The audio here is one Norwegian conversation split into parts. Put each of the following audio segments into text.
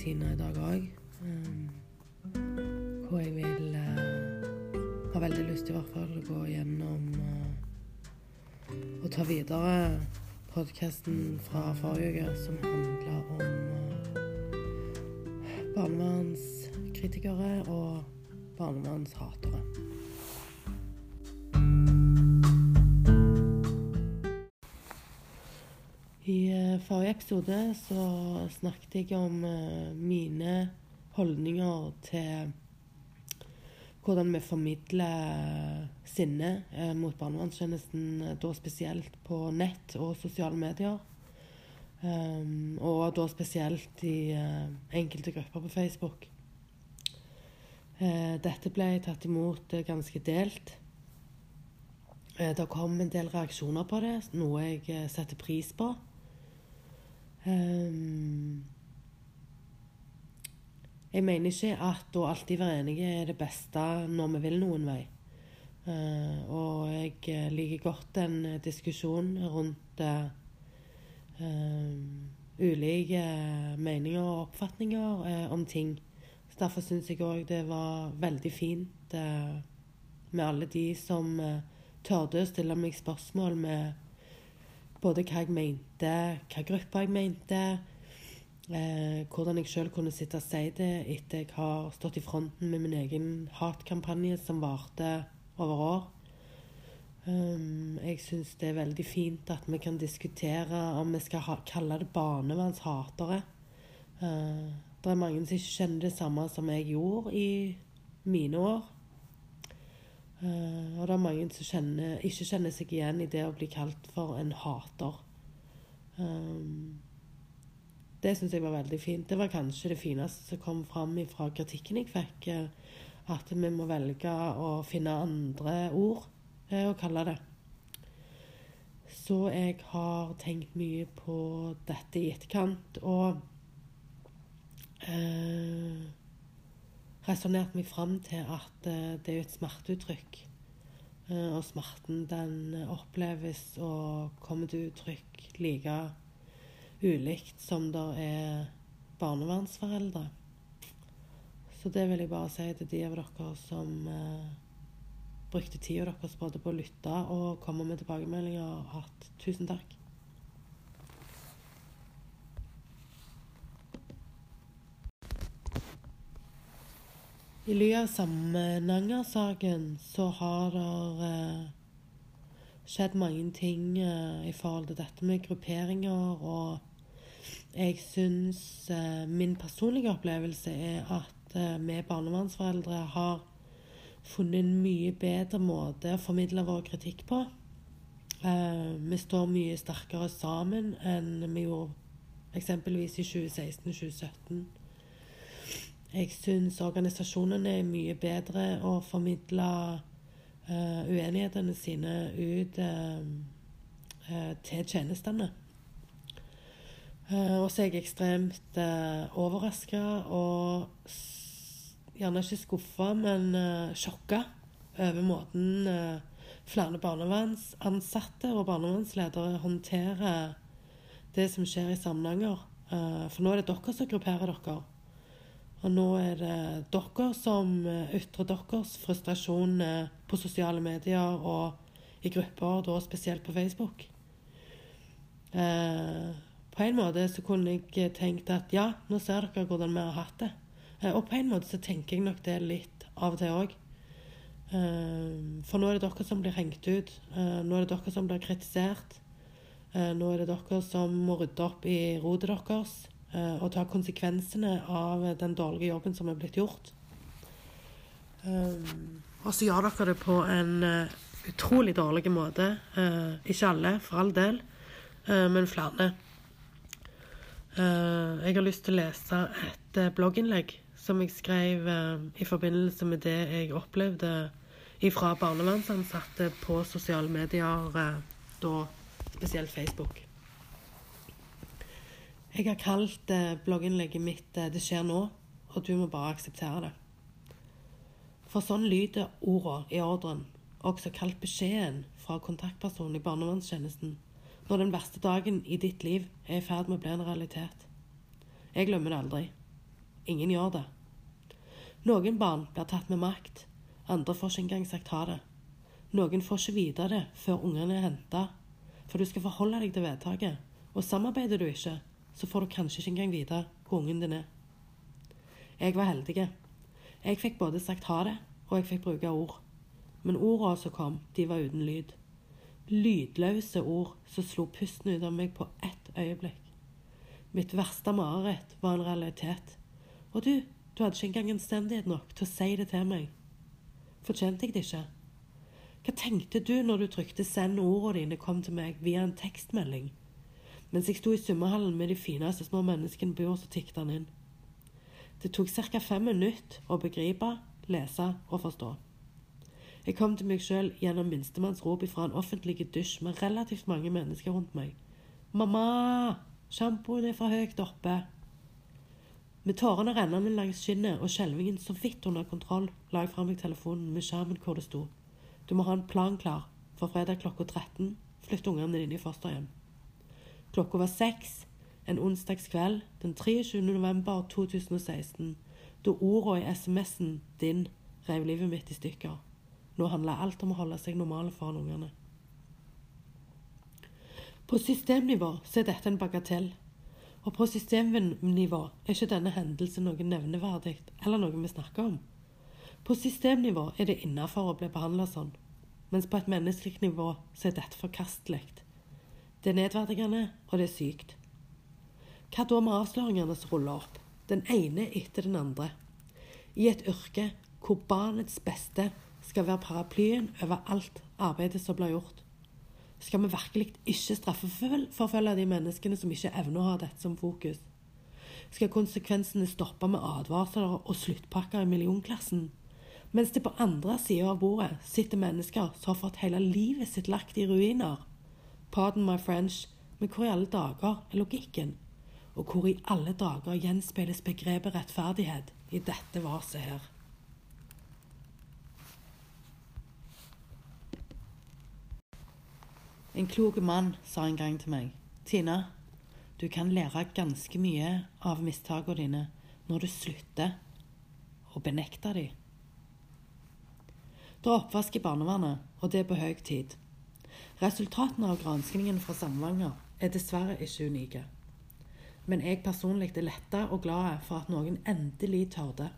Tina, i dag òg. hvor jeg vil uh, Har veldig lyst til i hvert fall å gå gjennom uh, og ta videre podkasten fra forrige uke, som handla om uh, barnevernskritikere og barnevernshatere. Forrige episode så snakket jeg om eh, mine holdninger til hvordan vi formidler sinne eh, mot barnevernstjenesten, da spesielt på nett og sosiale medier. Og da spesielt i enkelte grupper på Facebook. Dette ble tatt imot ganske delt. det kom en del reaksjoner på det, noe jeg setter pris på. Um, jeg mener ikke at å alltid være enige er det beste når vi vil noen vei. Uh, og jeg eh, liker godt en diskusjon rundt uh, ulike meninger og oppfatninger uh, om ting. Så Derfor syns jeg òg det var veldig fint med alle de som tørde å stille meg spørsmål med både hva jeg mente, hva gruppa jeg mente, eh, hvordan jeg sjøl kunne sitte og si det etter jeg har stått i fronten med min egen hatkampanje som varte over år. Um, jeg syns det er veldig fint at vi kan diskutere om vi skal ha, kalle det barnevernshatere. Uh, det er mange som ikke kjenner det samme som jeg gjorde i mine år. Uh, og det er mange som kjenner, ikke kjenner seg igjen i det å bli kalt for en hater. Um, det syns jeg var veldig fint. Det var kanskje det fineste som kom fram fra kritikken jeg fikk. Uh, at vi må velge å finne andre ord å kalle det. Så jeg har tenkt mye på dette i etterkant. Og resonnert meg fram til at uh, det er et smerteuttrykk. Uh, og smerten den oppleves og kommer til uttrykk like ulikt som det er barnevernsforeldre. Så det vil jeg bare si til de av dere som uh, brukte tida deres både på å lytte og komme med tilbakemeldinger, at tusen takk. I ly av Samnanger-saken så har det eh, skjedd mange ting eh, i forhold til dette med grupperinger, og jeg syns eh, min personlige opplevelse er at eh, vi barnevernsforeldre har funnet en mye bedre måte å formidle vår kritikk på. Eh, vi står mye sterkere sammen enn vi gjorde eksempelvis i 2016-2017. Jeg syns organisasjonene er mye bedre å formidle uh, uenighetene sine ut uh, uh, til tjenestene. og så er jeg ekstremt uh, overraska og gjerne ikke skuffa, men uh, sjokka over måten flere barnevernsansatte og barnevernsledere håndterer det som skjer i Samnanger. for nå er det dere som grupperer dere. Og nå er det dere som eh, ytrer deres frustrasjon eh, på sosiale medier og i grupper, da spesielt på Facebook. Eh, på en måte så kunne jeg tenkt at ja, nå ser dere hvordan vi har hatt det. Eh, og på en måte så tenker jeg nok det litt av og til òg. Eh, for nå er det dere som blir hengt ut. Eh, nå er det dere som blir kritisert. nå er det dere som må rydde opp i rotet deres. Eh, og ta konsekvensene av den dårlige jobben som er blitt gjort. Um, og så gjør dere det på en uh, utrolig dårlig måte. Ikke alle, for all del, men flere. jeg har lyst til å lese et blogginnlegg som jeg skrev i forbindelse med det jeg opplevde fra barnevernsansatte på sosiale medier, da spesielt Facebook. Jeg har kalt eh, blogginnlegget mitt eh, 'Det skjer nå', og du må bare akseptere det. For sånn lyder ordene i ordren, også kalt beskjeden fra kontaktpersonen i barnevernstjenesten, når den verste dagen i ditt liv er i ferd med å bli en realitet. Jeg glemmer det aldri. Ingen gjør det. Noen barn blir tatt med makt, andre får ikke engang sagt ha det. Noen får ikke vite det før ungene er henta, for du skal forholde deg til vedtaket, og samarbeider du ikke, så får du kanskje ikke engang vite hvor ungen din er. Jeg var heldig. Jeg fikk både sagt ha det, og jeg fikk bruke ord. Men ordene som kom, de var uten lyd. Lydløse ord som slo pusten ut av meg på ett øyeblikk. Mitt verste mareritt var en realitet. Og du, du hadde ikke engang anstendighet nok til å si det til meg. Fortjente jeg det ikke? Hva tenkte du når du trykte 'send' ordene dine kom til meg via en tekstmelding? Mens jeg sto i svømmehallen med de fineste små menneskene på jord, så tikket han inn. Det tok ca. fem minutter å begripe, lese og forstå. Jeg kom til meg sjøl gjennom minstemannsrop fra en offentlig dusj med relativt mange mennesker rundt meg. 'Mamma! Sjampoen er for høyt oppe.' Med tårene rennende langs skinnet og skjelvingen så vidt under kontroll la jeg fra meg telefonen med skjermen hvor det sto 'Du må ha en plan klar for fredag klokka 13. Flytt ungene dine i fosterhjem.' Klokka var seks en onsdagskveld den 23. november 2016, da ordene i SMS-en din rev livet mitt i stykker. Nå handler alt om å holde seg normale foran ungene. På systemnivå så er dette en bagatell, og på systemnivå er ikke denne hendelsen noe nevneverdig eller noe vi snakker om. På systemnivå er det innafor å bli behandla sånn, mens på et menneskelig nivå så er dette forkastelig. Det er nedverdigende, og det er sykt. Hva da med avsløringene som ruller opp, den ene etter den andre, i et yrke hvor barnets beste skal være paraplyen over alt arbeidet som blir gjort? Skal vi virkelig ikke straffeforfølge de menneskene som ikke evner å ha dette som fokus? Skal konsekvensene stoppe med advarsler og sluttpakker i millionklassen? Mens det på andre sida av bordet sitter mennesker som har fått hele livet sitt lagt i ruiner. Pardon my French, men hvor i alle dager er logikken? Og hvor i alle dager gjenspeiles begrepet rettferdighet i dette vaset her? En klok mann sa en gang til meg, Tina, du kan lære ganske mye av mistakene dine når du slutter å benekte dem. Det er oppvask barnevernet, og det er på høy tid. Resultatene av granskningen fra Samvanger er dessverre ikke unike. Men jeg personlig er letta og glad for at noen endelig tørde.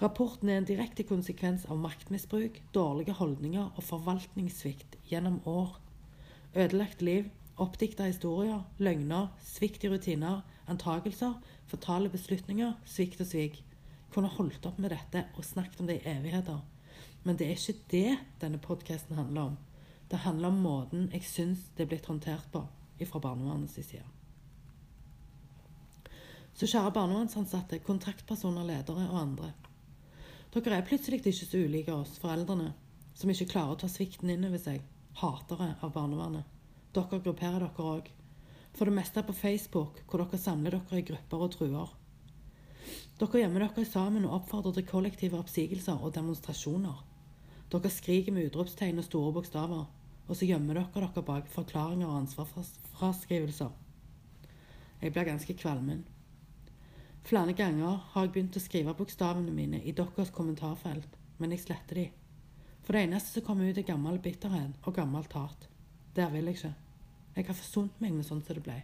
Rapporten er en direkte konsekvens av maktmisbruk, dårlige holdninger og forvaltningssvikt gjennom år. Ødelagt liv, oppdikta historier, løgner, svikt i rutiner, antakelser, fatale beslutninger, svikt og svik. Kunne holdt opp med dette og snakket om det i evigheter. Men det er ikke det denne podkasten handler om. Det handler om måten jeg syns det er blitt håndtert på fra barnevernets side. Så kjære barnevernsansatte, kontraktpersoner, ledere og andre. Dere er plutselig ikke så ulike oss foreldrene, som ikke klarer å ta svikten inn over seg hatere av barnevernet. Dere grupperer dere òg. For det meste på Facebook, hvor dere samler dere i grupper og truer. Dere gjemmer dere sammen og oppfordrer til kollektive oppsigelser og demonstrasjoner. Dere skriker med utropstegn og store bokstaver, og så gjemmer dere dere bak forklaringer og ansvarsfraskrivelser. Jeg blir ganske kvalmen. Flere ganger har jeg begynt å skrive bokstavene mine i deres kommentarfelt, men jeg sletter de. For det eneste som kommer ut, er gammel bitterhet og gammelt hat. Der vil jeg ikke. Jeg har forsont meg med sånn som det ble.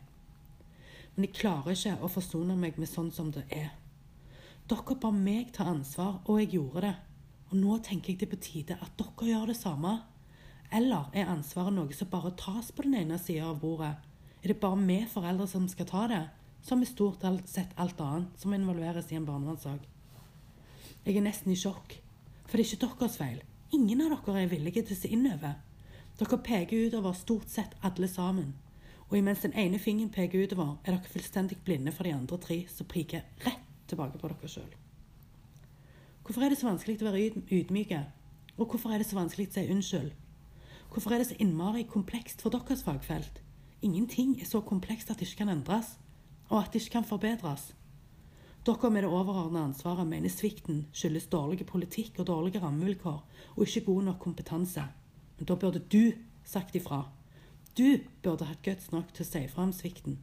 Men jeg klarer ikke å forsone meg med sånn som det er. Dere ba meg ta ansvar, og jeg gjorde det. Og nå tenker jeg det er på tide at dere gjør det samme. Eller er ansvaret noe som bare tas på den ene sida av bordet? Er det bare vi foreldre som skal ta det, som i stort sett alt annet som involveres i en barnevernssak? Jeg er nesten i sjokk, for det er ikke deres feil. Ingen av dere er villige til å se innover. Dere peker utover stort sett alle sammen. Og imens den ene fingeren peker utover, er dere fullstendig blinde for de andre tre som priker rett tilbake på dere sjøl. Hvorfor er det så vanskelig å være ydmyke? Og hvorfor er det så vanskelig å si unnskyld? Hvorfor er det så innmari komplekst for deres fagfelt? Ingenting er så komplekst at det ikke kan endres, og at det ikke kan forbedres. Dere med det overordnede ansvaret mener svikten skyldes dårlig politikk og dårlige rammevilkår, og ikke god nok kompetanse. Men da burde du sagt ifra. Du burde hatt guts nok til å si fra om svikten.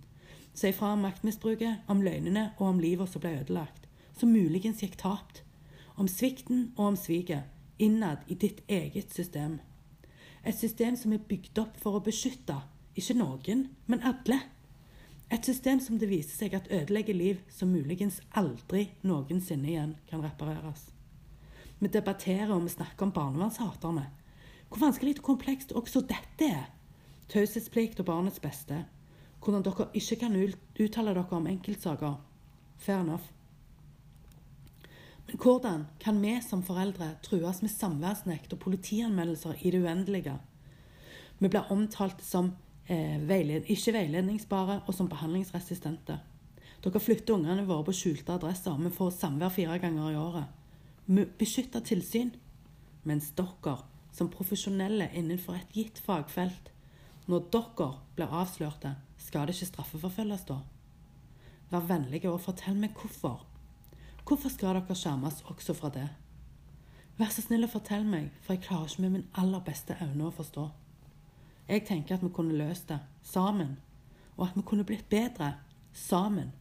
Si fra om maktmisbruket, om løgnene og om livet som ble ødelagt, som muligens gikk tapt. Om svikten og om sviket, innad i ditt eget system. Et system som er bygd opp for å beskytte, ikke noen, men alle. Et system som det viser seg at ødelegger liv som muligens aldri noensinne igjen kan repareres. Vi debatterer og vi snakker om barnevernshaterne. Hvor vanskelig og komplekst også dette er. Taushetsplikt og barnets beste. Hvordan dere ikke kan uttale dere om enkeltsaker. Fair enough. Hvordan kan vi som foreldre trues med samværsnekt og politianmeldelser i det uendelige? Vi blir omtalt som eh, veiled ikke veiledningsbare og som behandlingsresistente. Dere flytter ungene våre på skjulte adresser. Vi får samvær fire ganger i året. Vi beskytter tilsyn. Mens dere, som profesjonelle innenfor et gitt fagfelt, når dere blir avslørte, skal det ikke straffeforfølges da? Vær vennlige og fortell meg hvorfor. Hvorfor skal dere skjermes også fra det? Vær så snill å fortelle meg, for jeg klarer ikke med min aller beste evne å forstå. Jeg tenker at vi kunne løst det sammen, og at vi kunne blitt bedre sammen.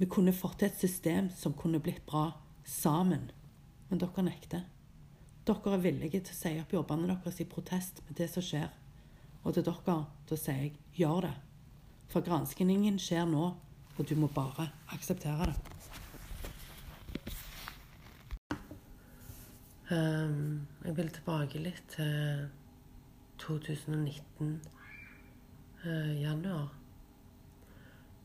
Vi kunne fått til et system som kunne blitt bra sammen. Men dere nekter. Dere er villige til å si opp jobbene deres i protest med det som skjer. Og til dere da sier jeg gjør det. For granskningen skjer nå, og du må bare akseptere det. Um, jeg vil tilbake litt til 2019, uh, januar.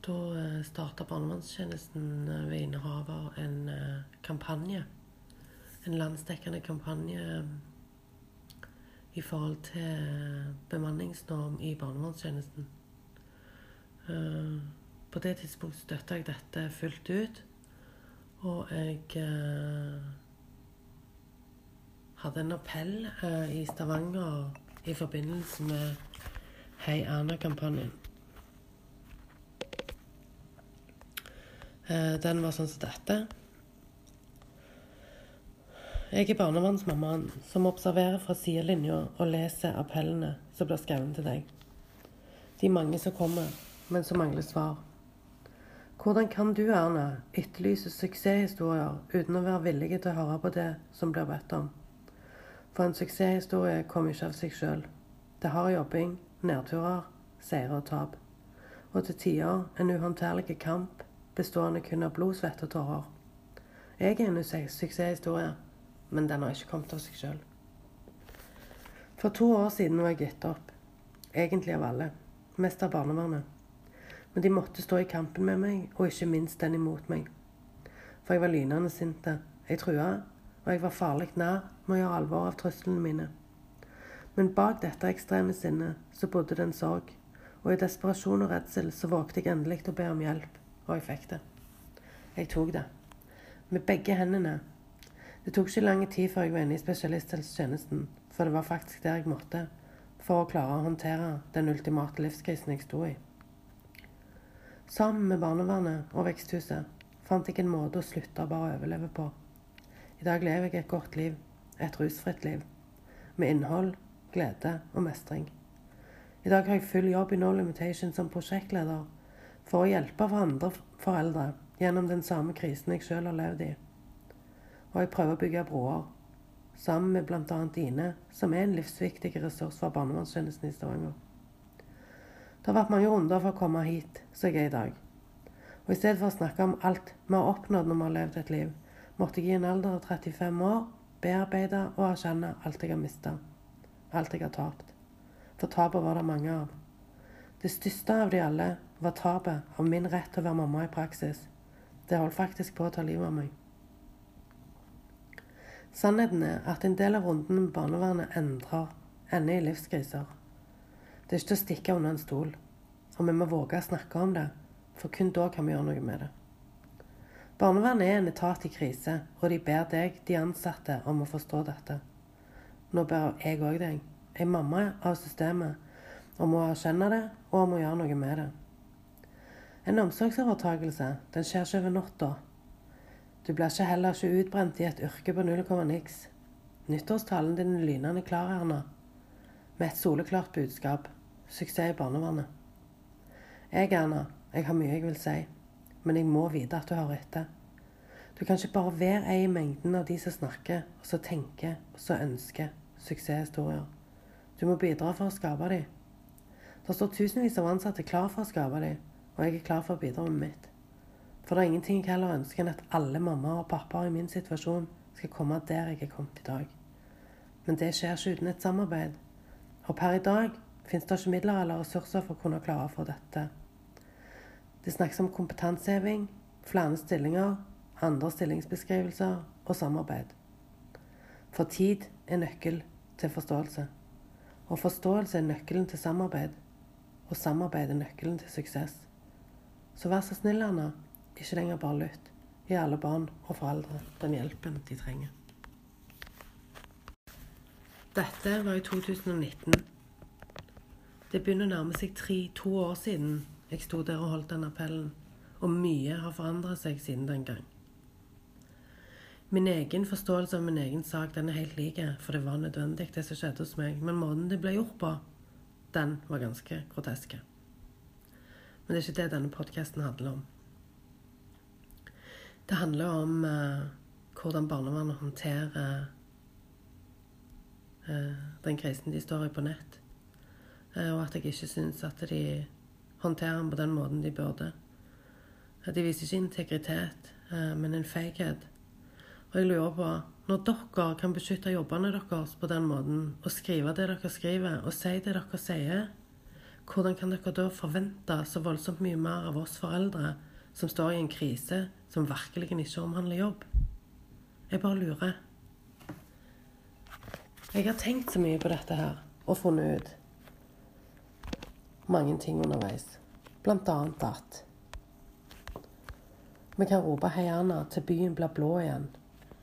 Da uh, starta barnevernstjenesten uh, ved innehaver en uh, kampanje. En landsdekkende kampanje um, i forhold til bemanningsnorm i barnevernstjenesten. Eh, på det tidspunktet støtta jeg dette fullt ut, og jeg hadde en appell i Stavanger i forbindelse med Hei Erna-kampanjen. Eh, den var sånn som dette. Jeg er barnevernsmammaen som observerer fra sidelinja og leser appellene som blir skrevet til deg. De mange som kommer, men som mangler svar. Hvordan kan du, Erna, etterlyse suksesshistorier uten å være villig til å høre på det som blir bedt om? For en suksesshistorie kommer ikke av seg sjøl. Det har jobbing, nedturer, seire og tap. Og til tider en uhåndterlig kamp bestående kun av blod, svette og tårer. Jeg er en suksesshistorie, men den har ikke kommet av seg sjøl. For to år siden var jeg gitt opp. Egentlig av alle. Mest av barnevernet. Men de måtte stå i kampen med meg, og ikke minst den imot meg. For jeg var lynende sint. Jeg trua, og jeg var farlig nær med å gjøre alvor av truslene mine. Men bak dette ekstreme sinnet så bodde det en sorg, og i desperasjon og redsel så vågte jeg endelig å be om hjelp, og jeg fikk det. Jeg tok det. Med begge hendene. Det tok ikke lang tid før jeg var inne i spesialisthelsetjenesten, for det var faktisk der jeg måtte, for å klare å håndtere den ultimate livskrisen jeg sto i. Sammen med barnevernet og Veksthuset fant jeg en måte å slutte å bare overleve på. I dag lever jeg et godt liv, et rusfritt liv, med innhold, glede og mestring. I dag har jeg full jobb i No Limitation som prosjektleder for å hjelpe for andre foreldre gjennom den samme krisen jeg sjøl har levd i. Og jeg prøver å bygge broer, sammen med bl.a. Ine, som er en livsviktig ressurs for barnevernstjenesten i Stavanger. Det har vært mange runder for å komme hit som jeg er i dag. Og i stedet for å snakke om alt vi har oppnådd når vi har levd et liv, måtte jeg i en alder av 35 år bearbeide og erkjenne alt jeg har mista. Alt jeg har tapt. For tapet var det mange av. Det største av de alle var tapet av min rett til å være mamma i praksis. Det holdt faktisk på å ta livet av meg. Sannheten er at en del av runden med barnevernet endrer, ender i livskriser. Det er ikke til å stikke under en stol, og vi må våge å snakke om det, for kun da kan vi gjøre noe med det. Barnevernet er en etat i krise, og de ber deg, de ansatte, om å forstå dette. Nå ber jeg òg deg, ei mamma av systemet, om å erkjenne det og om å gjøre noe med det. En omsorgsovertakelse den skjer ikke over natta. Du blir ikke heller ikke utbrent i et yrke på null komma niks. Nyttårstalen din er lynende klar, Erna, med et soleklart budskap. suksess i barnevernet. Jeg, Erna, jeg har mye jeg vil si, men jeg må vite at du hører etter. Du kan ikke bare være ei i mengden av de som snakker, og så tenker, og så ønsker suksesshistorier. Du må bidra for å skape dem. Det står tusenvis av ansatte klar for å skape dem, og jeg er klar for å bidra med mitt. For det er ingenting jeg heller ønsker enn at alle mammaer og pappaer i min situasjon skal komme der jeg er kommet i dag. Men det skjer ikke uten et samarbeid. Og per i dag finnes det ikke midler eller ressurser for å kunne klare å få dette. Det snakkes om kompetanseheving, flere stillinger, andre stillingsbeskrivelser og samarbeid. For tid er nøkkel til forståelse. Og forståelse er nøkkelen til samarbeid. Og samarbeid er nøkkelen til suksess. Så vær så snill, Anna, ikke lenger bare lytt. Gi alle barn og foreldre den hjelpen de trenger. Dette var i 2019. Det begynner å nærme seg tre, to år siden jeg sto der og holdt den appellen, og mye har forandret seg siden den gang. Min egen forståelse av min egen sak den er helt lik, for det var nødvendig, det som skjedde hos meg. Men måten det ble gjort på, den var ganske groteske. Men det er ikke det denne podkasten handler om. Det handler om uh, hvordan barnevernet håndterer uh, den krisen de står i på nett. Uh, og at jeg ikke syns at de håndterer den på den måten de burde. De viser ikke integritet, men en feighet. Og jeg lurer på, når dere kan beskytte jobbene deres på den måten, og skrive det dere skriver, og si det dere sier, hvordan kan dere da forvente så voldsomt mye mer av oss foreldre som står i en krise som virkelig ikke omhandler jobb. Jeg bare lurer. Jeg har tenkt så mye på dette her og funnet ut mange ting underveis. Annet at vi kan rope 'Heiana' til byen blir blå igjen,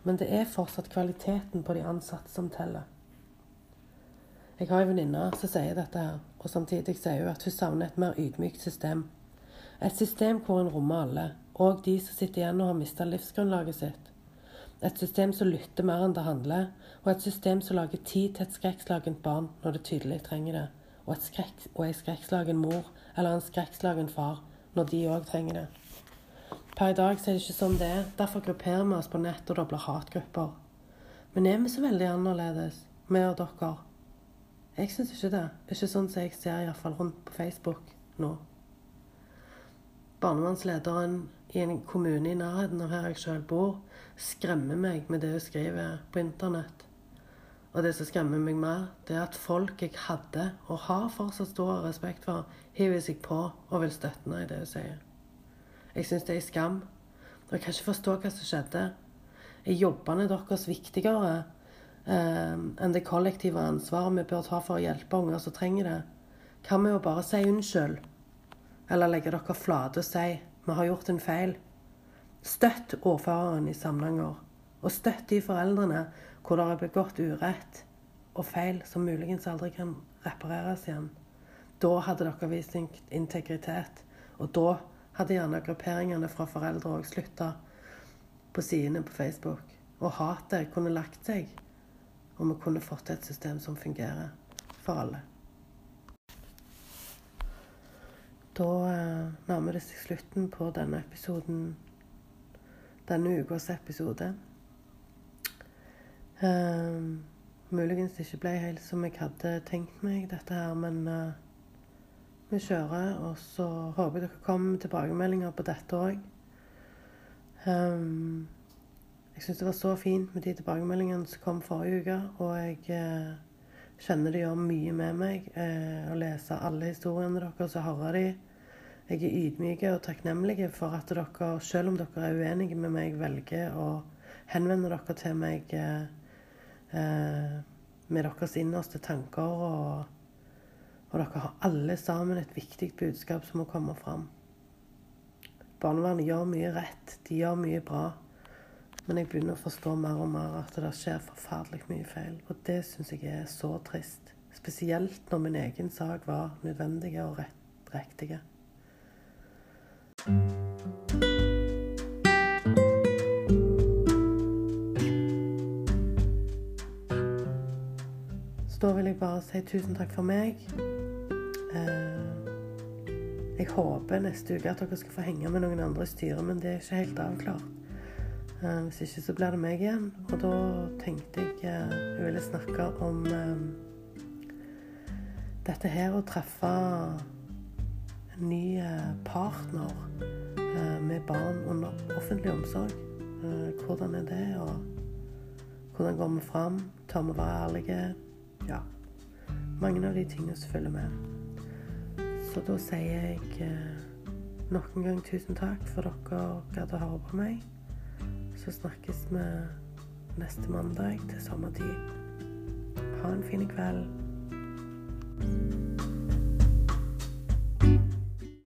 men det er fortsatt kvaliteten på de ansatte som teller. Jeg har en venninne som sier dette her, og samtidig sier hun at hun savner et mer ydmykt system. Et system hvor en rommer alle, og de som sitter igjen og har mista livsgrunnlaget sitt. Et system som lytter mer enn det handler, og et system som lager tid til et skrekkslagent barn når det tydelig trenger det, og, et skrekk, og en skrekkslagen mor eller en skrekkslagen far når de òg trenger det. Per i dag så er det ikke sånn det er, derfor grupperer vi oss på nett, og dobler hatgrupper. Men er vi så veldig annerledes, vi og dere? Jeg syns ikke det. Ikke sånn som jeg ser iallfall rundt på Facebook nå. Barnevernslederen i en kommune i nærheten av her jeg sjøl bor, skremmer meg med det hun skriver på internett. Og det som skremmer meg mer, det er at folk jeg hadde, og har fortsatt stor respekt for, hiver seg på og vil støtte meg i det hun sier. Jeg syns det er skam. Og jeg kan ikke forstå hva som skjedde. Er jobbene deres viktigere eh, enn det kollektive ansvaret vi bør ta for å hjelpe unger som trenger det? Kan vi jo bare si unnskyld? Eller legge dere flate og si vi har gjort en feil. Støtt ordføreren i Samnanger, og støtt de foreldrene hvor det er begått urett og feil som muligens aldri kan repareres igjen. Da hadde dere vist integritet, og da hadde gjerne grupperingene fra foreldre òg slutta på sidene på Facebook. Og hatet kunne lagt seg, og vi kunne fått et system som fungerer for alle. Da eh, nærmer det seg slutten på denne episoden. Denne ukas episode. Uh, muligens ikke ble helt som jeg hadde tenkt meg, dette her, men uh, vi kjører. Og så håper jeg dere kommer med tilbakemeldinger på dette òg. Um, jeg syns det var så fint med de tilbakemeldingene som kom forrige uke, og jeg uh, kjenner det gjør mye med meg eh, å lese alle historiene deres og høre dem. Jeg er ydmyk og takknemlig for at dere, selv om dere er uenige med meg, velger å henvende dere til meg eh, eh, med deres innerste tanker. Og, og, dere har alle sammen et viktig budskap som må komme fram. Barnevernet gjør mye rett, de gjør mye bra. Men jeg begynner å forstå mer og mer at det skjer forferdelig mye feil. Og det syns jeg er så trist. Spesielt når min egen sak var nødvendig og rett, riktig. Jeg bare si tusen takk for meg. Eh, Jeg håper neste uke at dere skal få henge med noen andre i styret, men det er ikke helt avklart. Eh, hvis ikke så blir det meg igjen. Og da tenkte jeg eh, jeg ville snakke om dette her å treffe en ny partner med barn under offentlig omsorg. Hvordan er det, og hvordan går vi fram? Tør vi være ærlige? Ja. Mange av de tingene som følger med. Så da sier jeg nok en gang tusen takk for dere gadd å høre på meg. Så snakkes vi neste mandag til samme tid. Ha en fin kveld.